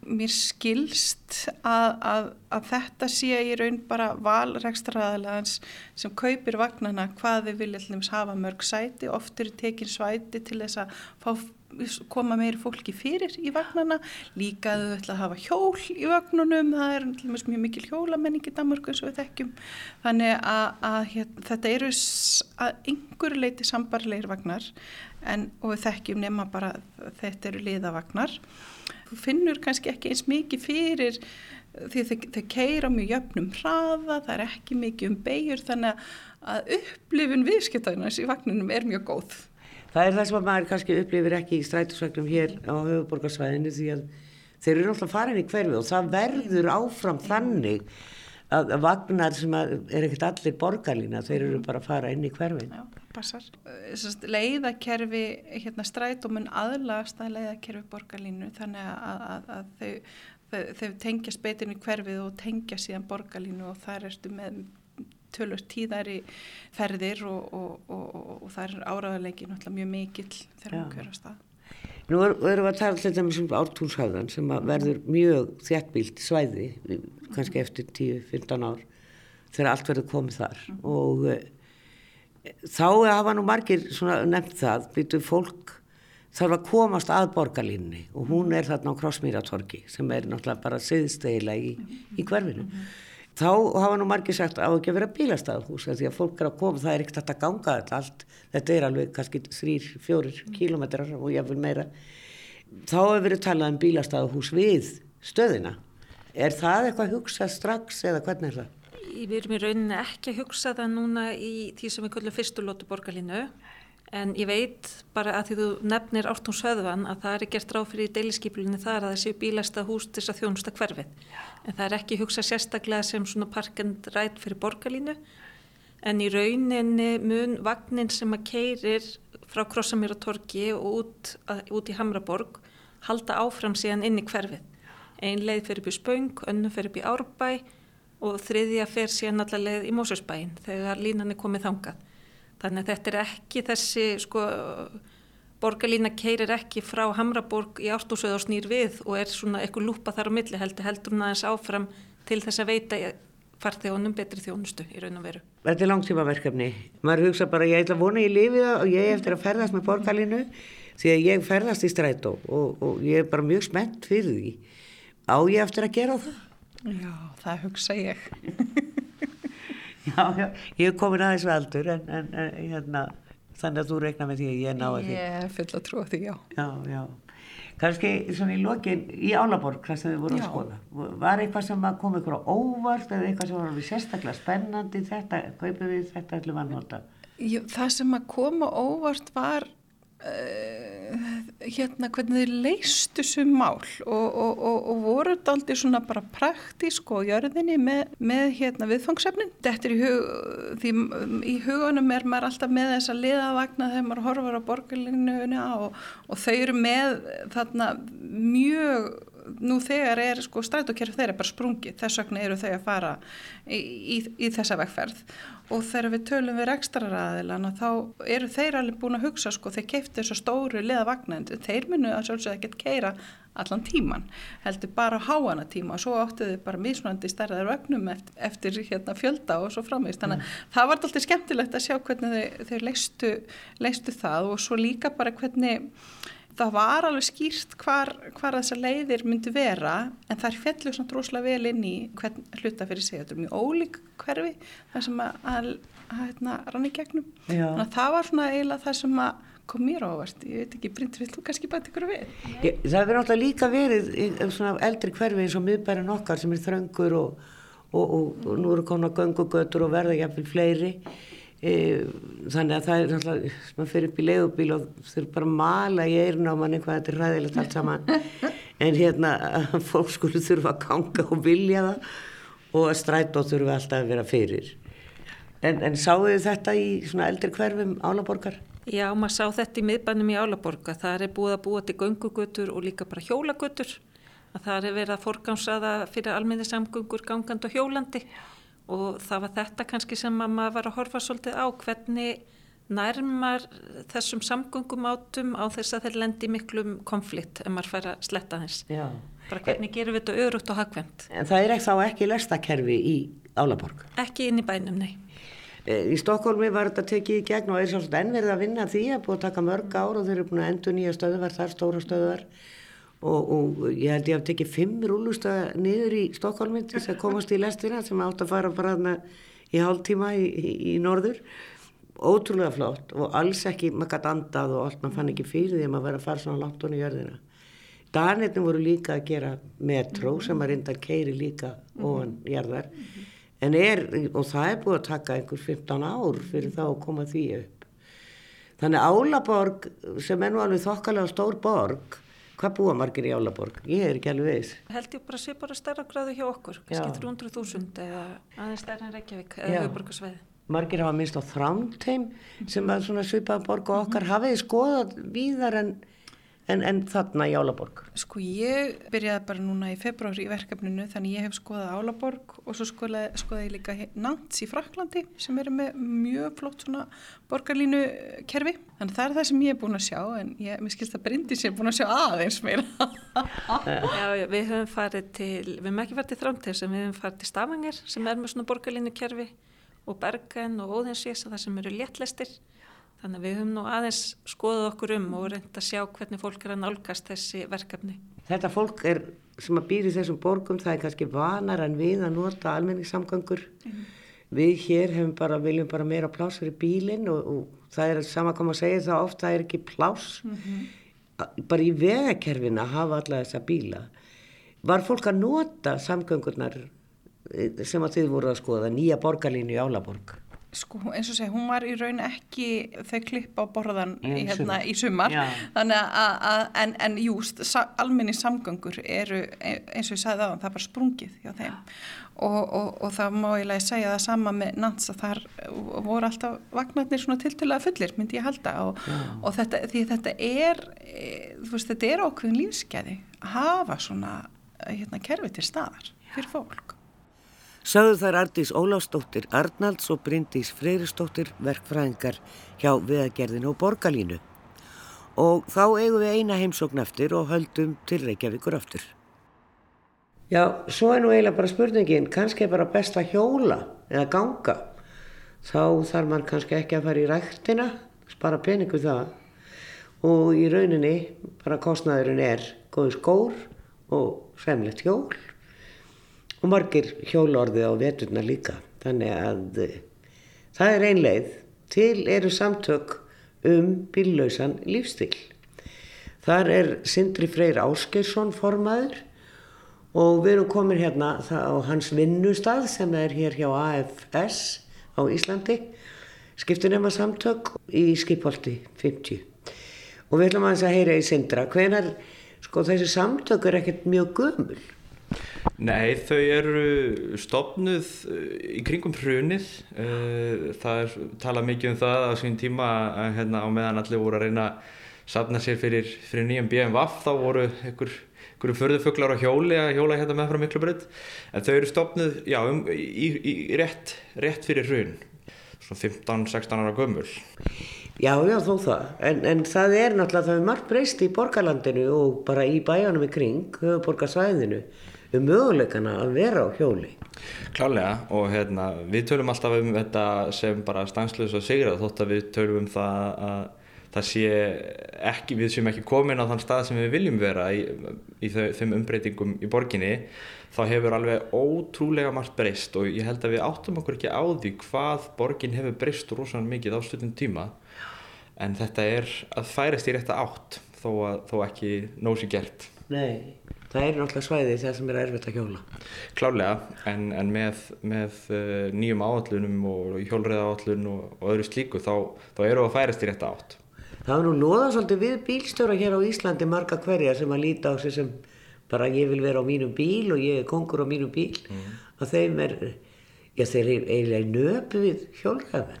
Mér skilst að, að, að þetta sé í raun bara valrekstraðalagans sem kaupir vagnarna hvað þið vilja hafa mörg sæti. Oft eru tekin svæti til þess að fá koma meiri fólki fyrir í vagnana. Líka að þau ætla að hafa hjól í vagnunum, það er mjög mikil hjólamenning í Danmarku eins og við þekkjum. Þannig að, að hér, þetta eru að einhverju leiti sambarleir vagnar en, og við þekkjum nema bara þetta eru liðavagnar. Þú finnur kannski ekki eins mikið fyrir því þau, þau keira mjög jöfnum hraða, það er ekki mikið um beigur þannig að upplifun viðskiptaðinans í vagnunum er mjög góð það er það sem maður kannski upplifir ekki í strætusvægnum hér á höfuborgarsvæðinu því að þeir eru náttúrulega farin í hverfi og það verður áfram þannig að vagnar sem að er ekkert allir borgarlína, þeir eru bara að fara inn í hverfin. Já, passar. Leiðakerfi, hérna strætómun aðlast að leiðakerfi borgarlínu þannig að, að, að þau, þau, þau tengja speitin í hverfið og tengja síðan borgarlínu og þar erstu með tölur tíðari ferðir og, og, og, og það er áraðarleiki náttúrulega mjög mikill þegar maður kjör á stað. Nú erum við að tala alltaf um ártúnshafðan sem verður mjög þjættbílt svæði, kannski eftir 10-15 ár, þegar allt verður komið þar mm. og e, þá hafa nú margir nefnt það, byrju fólk þarf að komast að borgarlínni og hún er þarna á Krossmýratorki sem er náttúrulega bara siðstegila í, í hverfinu. Mm þá hafa nú margir sagt á ekki að vera bílastæðahús því að fólk er að koma, það er ekkert að ganga þetta allt, þetta er alveg kannski þrýr, fjórir kílometrar og jáfnvel meira. Þá hefur verið talað um bílastæðahús við stöðina. Er það eitthvað hugsað strax eða hvernig er það? Við erum í rauninni ekki að hugsa það núna í því sem við kallum fyrstulótu borgarlínu En ég veit bara að því þú nefnir Ártúns höðvan að það er gert ráð fyrir deiliskypulunni þar að það séu bílasta hús til þess að þjónusta hverfið. Já. En það er ekki hugsað sérstaklega sem svona parkend rætt fyrir borgarlínu. En í rauninni mun vagnin sem að keirir frá Krossamýratorki og út, að, út í Hamraborg halda áfram síðan inn í hverfið. Einn leið fyrir byrj Spöng, önnu fyrir byrj Árbæ og þriðja fyrir síðan allar leið í Mósusbæin þegar línan er komið þangað. Þannig að þetta er ekki þessi sko borgarlína keirir ekki frá Hamraborg í ártúsöð og snýr við og er svona eitthvað lúpa þar á milli heldur heldur hún aðeins áfram til þess að veita farþjónum betri þjónustu í raun og veru. Þetta er langtíma verkefni. Maður hugsa bara ég ætla að vona í lífið og ég eftir að ferðast með borgarlínu því að ég ferðast í strætó og, og ég er bara mjög spennt fyrir því. Á ég eftir að gera það? Já, það hugsa ég. [laughs] [laughs] Já, já, ég hef komin aðeins veldur en, en, en hérna, þannig að þú regna með því að ég ná að því. Ég er full að trúa því, já. Já, já. Kanski svona í lokin í Álaborg, hvað sem þið voru já. að skoða, var eitthvað sem kom ykkur á óvart eða eitthvað sem var sérstaklega spennandi þetta, kaupið við þetta að nota? Það sem að koma óvart var uh, hérna hvernig þið leistu sem mál og, og, og, og voru þetta aldrei svona bara praktísk og jörðinni með, með hérna viðfangsefnin. Þetta er í, hug, því, í hugunum er maður alltaf með þessa liðavagna þegar maður horfar á borgarlinnuðuna og þau eru með þarna mjög nú þegar er sko strætókerf þeirra bara sprungið, þess vegna eru þau að fara í, í, í þessa vegferð. Og þegar við tölum við rekstraraðilana þá eru þeir alveg búin að hugsa sko, þeir keiftu þessu stóru liða vagnandi, þeir munu að sjálfsögða ekki að keira allan tíman, heldur bara háana tíma. Og svo áttu þau bara mismunandi stærðar vagnum eftir, eftir hérna, fjölda og svo framvegist, þannig að mm. það var alltaf skemmtilegt að sjá hvernig þau leistu, leistu það. Og svo líka bara hvernig það var alveg skýrt hvar, hvar þessar leiðir myndi vera en er fjallu svona droslega vel inn í hvern hluta fyrir sig, þetta er mjög ólík hverfi það sem að, að, að hérna, rann í gegnum, þannig að það var svona eiginlega það sem að kom mér ávart, ég veit ekki, Brynd, vil þú kannski bæta ykkur við? Ég, það verður alltaf líka verið svona eldri hverfi eins og miðbæran okkar sem er þröngur og, og, og, og nú eru konar göngugötur og verða jafnvel fleiri. e, þannig að það er alltaf, maður fyrir upp í leiðubíl og þurfa bara að mala í eirna á manni hvað þetta er ræðilegt allt saman [laughs] en hérna fólk skulle þurfa að ganga og vilja það og að strætó þurfa alltaf að vera fyrir en, en sáu þið þetta í svona eldri hverfum álaborgar? Já, maður sá þetta í miðbænum í Álaborga. Það er búið að búa til göngugötur og líka bara hjólagötur. Það er verið að forgámsaða fyrir alminni samgöngur gangand og hjólandi og það var þetta kannski sem maður var að horfa svolítið á hvernig nærmar þessum samgöngum átum á þess að þeir lendi miklum konflikt ef maður fær að sletta þess. Já. Bara hvernig gerum við þetta örugt og hagvend. En það er ekki þá ekki lestakerfi í Álaborg? Ekki inn í bænum, nei. Eh, í Stokkólmi var þetta tekið í gegn og er svolítið ennverðið að vinna því að búið að taka mörg ár og þeir eru búin að endur nýja stöðuvar, þar stóra stöðuvar og, og ég held ég að tekið fimm rúlustöða niður í Stokkólmi til þess að komast í lestina sem átt að fara bara þarna í hálf tíma í, í, í norður. Ótrúlega flott og alls ekki maður gæti andað og allt maður fann ekki fyrir því að maður verið að fara svona langt honni í jörðina. Danetnum voru líka að gera metró sem að reynda að keiri líka ofan jörðar en er, og það er búið að taka einhver 15 ár fyrir þá að koma því upp. Þannig Álaborg sem er nú alveg þokkalega stór borg hvað búa margir í Álaborg? Ég er ekki alveg veist held ég bara sé bara stærra gráðu hjá okkur kannski 300.000 eða aðeins stærra en Reykjavík eða Hauðborgarsveið margir hafa minnst á Þrámtheim sem var svona svipað borg og okkar. Hafiði skoðað víðar en en, en þarna í Álaborg? Sko ég byrjaði bara núna í februar í verkefninu þannig ég hef skoðað Álaborg og svo skoðaði, skoðaði ég líka Nants í Fraklandi sem eru með mjög flott svona borgarlínu kerfi þannig það er það sem ég er búin að sjá en ég, mér skilst að Bryndis er búin að sjá aðeins meira. [laughs] Já, já, við höfum farið til við höfum ekki farið til Þrámtegs en við höfum farið til Stavanger sem er með svona borgarlínu kerfi og Bergen og Óðinsvís og það sem eru léttlæstir Þannig að við höfum nú aðeins skoðað okkur um og reynd að sjá hvernig fólk er að nálgast þessi verkefni. Þetta fólk er, sem að býri þessum borgum, það er kannski vanar en við að nota almenningssamgangur. Mm. Við hér bara, viljum bara meira plás fyrir bílinn og, og það er sama kom að segja það ofta er ekki plás. Mm -hmm. Bara í vegakerfina hafa alla þessa bíla. Var fólk að nota samgangurnar eh, sem að þið voru að skoða, nýja borgarlínu í Álaborg? Sko eins og segja, hún var í raun ekki þau klipp á borðan í, hérna, í sumar. Þannig að, að en, en júst, almenni samgöngur eru eins og ég sagði það það var sprungið hjá þeim. Og, og, og það má ég lega segja það sama með Nans að þar voru alltaf vagnarnir svona tiltölaða fullir myndi ég halda. Og, og þetta, því þetta er e, veist, þetta er okkur lífskeiði að hafa svona hérna, kerfi til staðar fyrir fólk Sögðu þær Ardís Óláfsdóttir Arnalds og Bryndís Freyristóttir verkfræðingar hjá viðagerðinu og borgarlínu. Og þá eigum við eina heimsókn eftir og höldum til Reykjavíkur aftur. Já, svo er nú eiginlega bara spurningin, kannski er bara best að hjóla eða ganga. Þá þarf mann kannski ekki að fara í ræktina, spara peningu það. Og í rauninni, bara kostnæðurinn er góði skór og semlegt hjól og margir hjólorði á veturna líka. Þannig að uh, það er einleið til eru samtök um bíllausan lífstil þar er Sindri Freyr Áskeirsson formaður og við erum komin hérna á hans vinnustad sem er hér hjá AFS á Íslandi. Skiptunema samtök í skipholti 50 og við ætlum að heyra í Sindra. Hvenar sko þessi samtök er ekkert mjög gömul Nei, þau eru stopnuð eh, í kringum hrunið. Eh, það er talað mikið um það á sín tíma að hérna, á meðan allir voru að reyna að safna sér fyrir, fyrir nýjum BMWF þá voru einhver einhverju förðufuglar á hjóli að hjóla hérna með frá Miklubraut en þau eru stopnuð já, um, í, í, í rétt, rétt fyrir hrun svona 15-16 ára gömul Já, já, þó það. En, en það er náttúrulega, það er margt breyst í borgarlandinu og bara í bæjanum í kring, höfuborgarsvæðinu, um möguleikana að vera á hjóli. Klálega og hérna, við tölum alltaf um þetta sem bara stanslöðs og sigrað þótt að við tölum um það að það sé ekki, við séum ekki komin á þann stað sem við viljum vera í, í þau, þeim umbreytingum í borginni þá hefur alveg ótrúlega margt breyst og ég held að við áttum okkur ekki á því hvað borgin hefur breyst rosalega mikið á stundum tíma en þetta er að færast í rétta átt þó, að, þó ekki nósi gert Nei, það er náttúrulega svæði þegar sem er erfitt að hjóla. Klálega, en, en með, með uh, nýjum áallunum og hjólriða áallun og, og öðru slíku þá, þá eru að færast í rétta átt Það er nú loða svolítið við bílstjóra hér á Íslandi marga hverja sem að líta á sig sem bara ég vil vera á mínum bíl og ég er kongur á mínum bíl mm. að þeim er, já þeir eru eiginlega nöpu við hjólræðan.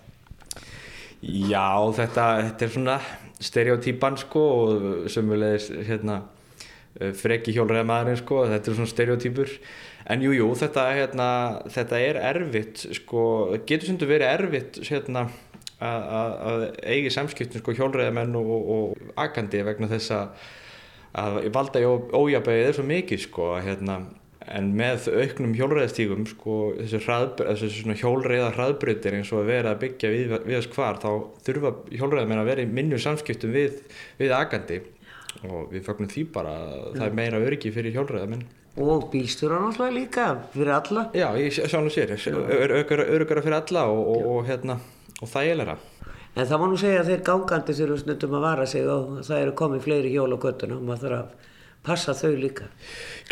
Já, þetta, þetta er svona stereotýpan sko og sömulegis hérna freki hjólræðamaðurinn sko, þetta er svona stereotýpur en jújú, jú, þetta, hérna, þetta er erfitt sko, getur þú verið erfitt hérna að eigi samskiptum sko hjólræðamenn og, og agandi vegna þess að valda í ójabæðið er svo mikið sko hérna, en með auknum hjólræðastígum sko þessu, þessu hjólræða hraðbrytir eins og að vera að byggja við, við þess hvar þá þurfa hjólræðamenn að vera í minnu samskiptum við, við agandi og við fagnum því bara að það er meira öryggi fyrir hjólræðamenn Og bílstjóra náttúrulega líka fyrir alla. Já, ég sjá nú sér, öryggara fyrir alla og, og, og hérna og þægilega. En það má nú segja að þeir gangandi þurfum snundum að vara sig og það eru komið fleiri hjól á göttuna og maður þarf að passa þau líka.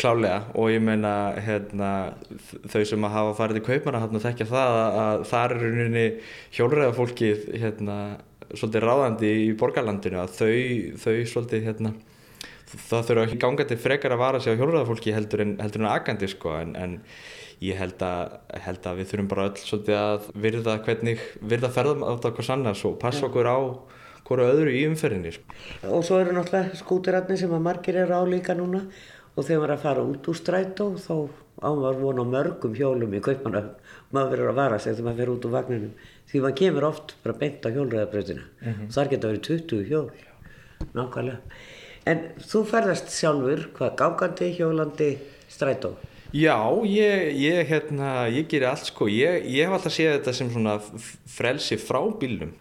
Klálega og ég meina hérna, þau sem að hafa farið í kaupana hérna þekkja það að það er rauninni hjólræðafólkið hérna, svolítið ráðandi í borgarlandinu að þau, þau svolítið hérna, það þurfa ekki gangandi frekar að vara sig á hjólræðafólki heldur en, heldur en agandi sko en, en ég held að, held að við þurfum bara öll svolítið að virða hvernig virða ferðum átt á hvers annars og passa okkur á hverju öðru í umferðinni sko. og svo eru náttúrulega skútiratni sem að margir eru á líka núna og þegar maður er að fara út úr strætó þá ámar vona mörgum hjólum í kaupmanna maður verður að vara sig þegar maður fer út úr vagninum því maður kemur oft bara beint á hjólræðabröðina mm -hmm. þar geta verið 20 hjól nákvæmlega en þú ferðast sjálfur hvað gangandi, hjólandi, strætó Já, ég, ég, hérna, ég gerir allt sko, ég, ég hef alltaf séð þetta sem svona frelsi frá bílnum.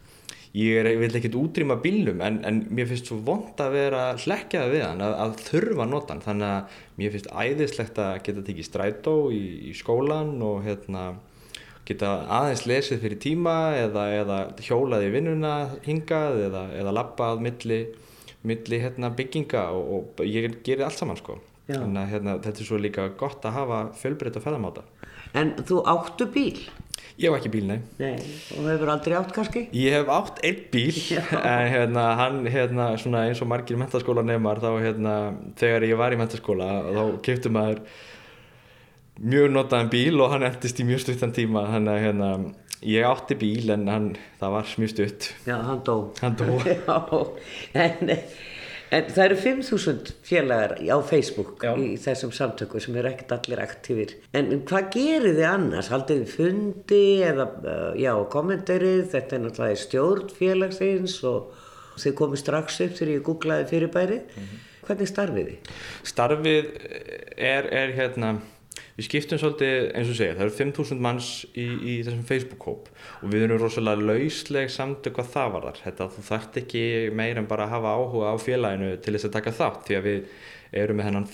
Ég, er, vil ekkert útrýma bílnum en, en mér finnst svo vond að vera hlekkjaði við hann, að, að þurfa að nota hann. Þannig að mér finnst æðislegt að geta tekið strætó í, í skólan og hérna, geta aðeins lesið fyrir tíma eða, eða hjólað í vinnuna hingað eða, eða lappað milli, milli hérna, bygginga og, og ég gerir allt saman sko. Þannig að hérna, þetta er svo líka gott að hafa fjölbreytta ferðamáta. En þú áttu bíl? Ég hef ekki bíl, nei. Nei, og hefur aldrei átt kannski? Ég hef átt einn bíl, [laughs] Já. en hérna, hann, hérna, svona eins og margir mentaskóla nefnar, þá, hérna, þegar ég var í mentaskóla, þá kiptu maður mjög notaðan bíl og hann endist í mjög stuttan tíma, þannig að, hérna, ég átti bíl, en hann, það var mjög stutt. Já, hann dó. Hann dó. [laughs] Já, en... En það eru 5.000 félagar á Facebook Já. í þessum samtöku sem eru ekkert allir aktífir. En hvað gerir þið annars? Haldið þið fundi eða já, kommentarið? Þetta er náttúrulega stjórn félagsins og þið komið strax upp þegar ég googlaði fyrirbærið. Mm -hmm. Hvernig starfið þið? Starfið er, er hérna við skiptum svolítið eins og segja það eru 5.000 manns í, í þessum Facebook-hóp og við erum rosalega lausleg samt hvað það var þar þetta þú þart ekki meir en bara að hafa áhuga á félaginu til þess að taka þátt því að við erum með hennan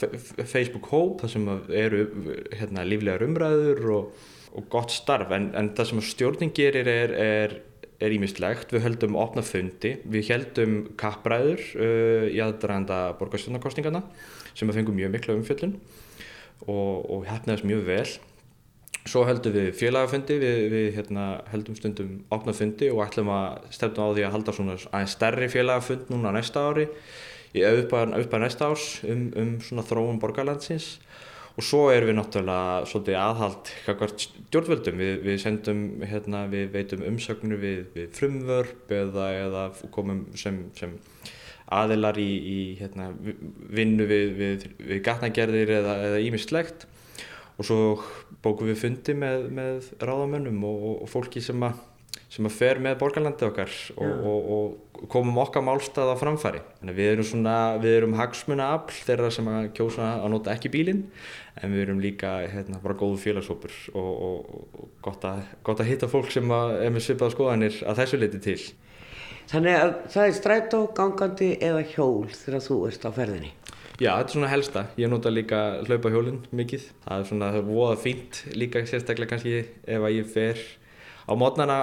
Facebook-hóp þar sem eru hérna, líflegar umræður og, og gott starf. En, en það sem stjórnin gerir er, er er ímislegt, við höldum opna fundi, við heldum kappræður uh, í aðdraðanda borgarstjórnarkostingarna sem að fengum mjög mikla umfjöldun og, og hefnaðist mjög vel. Svo höldum við félagafundi við, við hérna, heldum stundum opnafundi og ætlum að stefna á því að halda svona aðeins stærri félagafund núna næsta ári í auðbæð næsta árs um, um svona þróun borgarlandsins. Og svo erum við náttúrulega svolítið aðhald kakvart stjórnvöldum. Við, við sendum, hérna, við veitum umsöknur við, við frumvörp eða, eða komum sem, sem aðilar í, í hérna, vinnu við, við, við gatnagerðir eða, ímislegt og svo bókum við fundi með, með ráðamönnum og, og fólki sem að sem að fer með borgarlandi okkar og, og, og komum okkar málstað á framfæri. Þannig við erum svona, við erum hagsmuna afl þeirra sem að kjósa að nota ekki bílinn en við erum líka hérna bara góðu félagshópur og, og gott, að, gott að hitta fólk sem að er með svipaða skoðanir að þessu leiti til. Þannig að það er strætó, gangandi eða hjól þegar þú ert á ferðinni? Já, þetta er svona helsta. Ég nota líka hlaupa hjólinn mikið. Það er svona, voða fínt líka sérstaklega kannski ef að ég fer á mótnana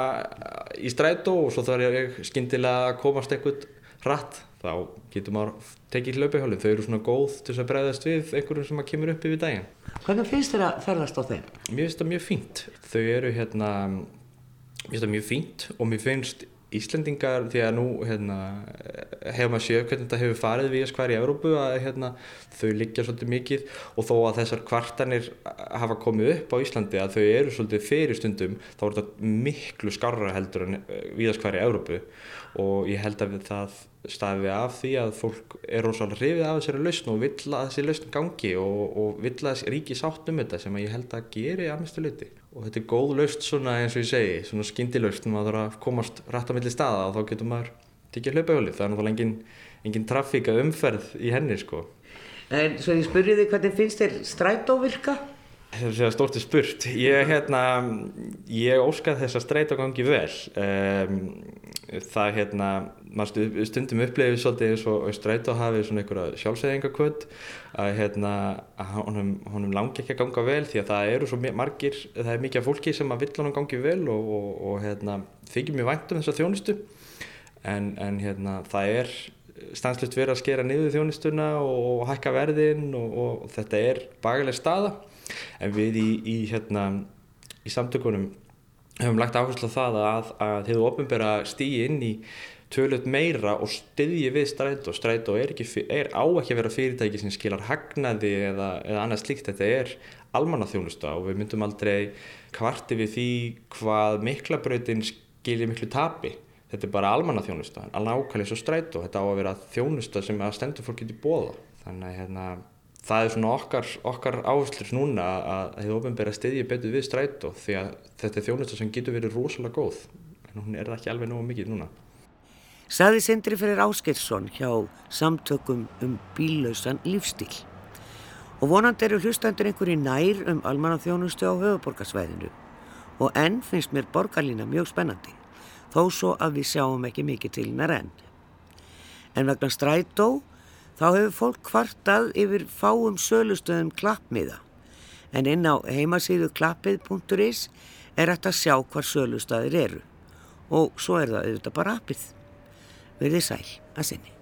í strætó og svo þarf ég skindilega að komast eitthvað rætt þá getur maður tekið hlaupahjólinn þau eru svona góð til að bregðast við einhverjum sem kemur upp yfir daginn Hvernig finnst þér að ferðast á þeim? Mér finnst það mjög fínt þau eru hérna mér finnst það mjög fínt og mér finnst Íslendingar, því að nú hérna, hefur maður séu hvernig þetta hefur farið við skvar í Európu að hérna, þau liggja svolítið mikið. Og þó að þessar kvartanir hafa komið upp á Íslandi að þau eru svolítið fyrir stundum þá er þetta miklu skarra heldur en við skvar í Európu og ég held að það stafi af því að fólk er rosalega hrifið af þessari lausn og vill að þessi lausn gangi og, og vill að ríki sátt um þetta sem ég held að geri að mestu liti og þetta er góð lausn svona eins og ég segi svona skindilausn, maður þarf að komast rætt á milli staða og þá getur maður tekið hlaupahjóli, það er náttúrulega engin, engin trafíka umferð í henni sko. En svo ég spurði þig hvernig finnst þér strætóvirka? Það er stórtið spurt. Ég, hérna, ég óskað þess að streyta gangi vel. Um, það hérna, maður stundum upplefið svolítið eins og streyta hafið svona einhverja sjálfsæðingakvöld að hérna, honum, honum langi ekki að ganga vel því að það eru svo margir, það er mikið af fólki sem að vill honum gangi vel og, og, og hérna, þykir mjög vænt um þessa þjónustu en, en hérna, það er stanslust verið að skera niður þjónustuna og hækka verðin og, og þetta er bagaleg staða en við í, í, hérna, í samtökunum höfum lagt áherslu á það að, að hefur ofinbæra stíði inn í tölut meira og styðji við strætó. Strætó er, er á ekki að vera fyrirtæki sem skilar hagnaði eða, eða annað slíkt, þetta er almannaþjónusta og við myndum aldrei kvarti við því hvað miklabrautin skilir miklu tapi. Þetta er bara almannaþjónusta, alveg ákvæmlega svo strætó. Þetta á að vera þjónusta sem að stendur fólk getið bóða þannig að hérna það er svona okkar, okkar áherslur núna að þið ofinbæra stiðji betur við strætó því að þetta er þjónusta sem getur verið rosalega góð en hún er ekki alveg nógu mikið núna. Saði Sindri fyrir Áskilsson hjá samtökum um bílausan lífstíl og vonandi eru hlustandur einhverju nær um almannaþjónustu á höfuborgarsvæðinu og enn finnst mér borgarlína mjög spennandi þó svo að við sjáum ekki mikið til hennar enn. En vegna strætó Þá hefur fólk kvartað yfir fáum sölustöðum klappmiða en inn á heimasíðu klappið.is er hægt að sjá hvar sölustöðir eru og svo er það auðvitað bara appið. Verðið sæl að sinni.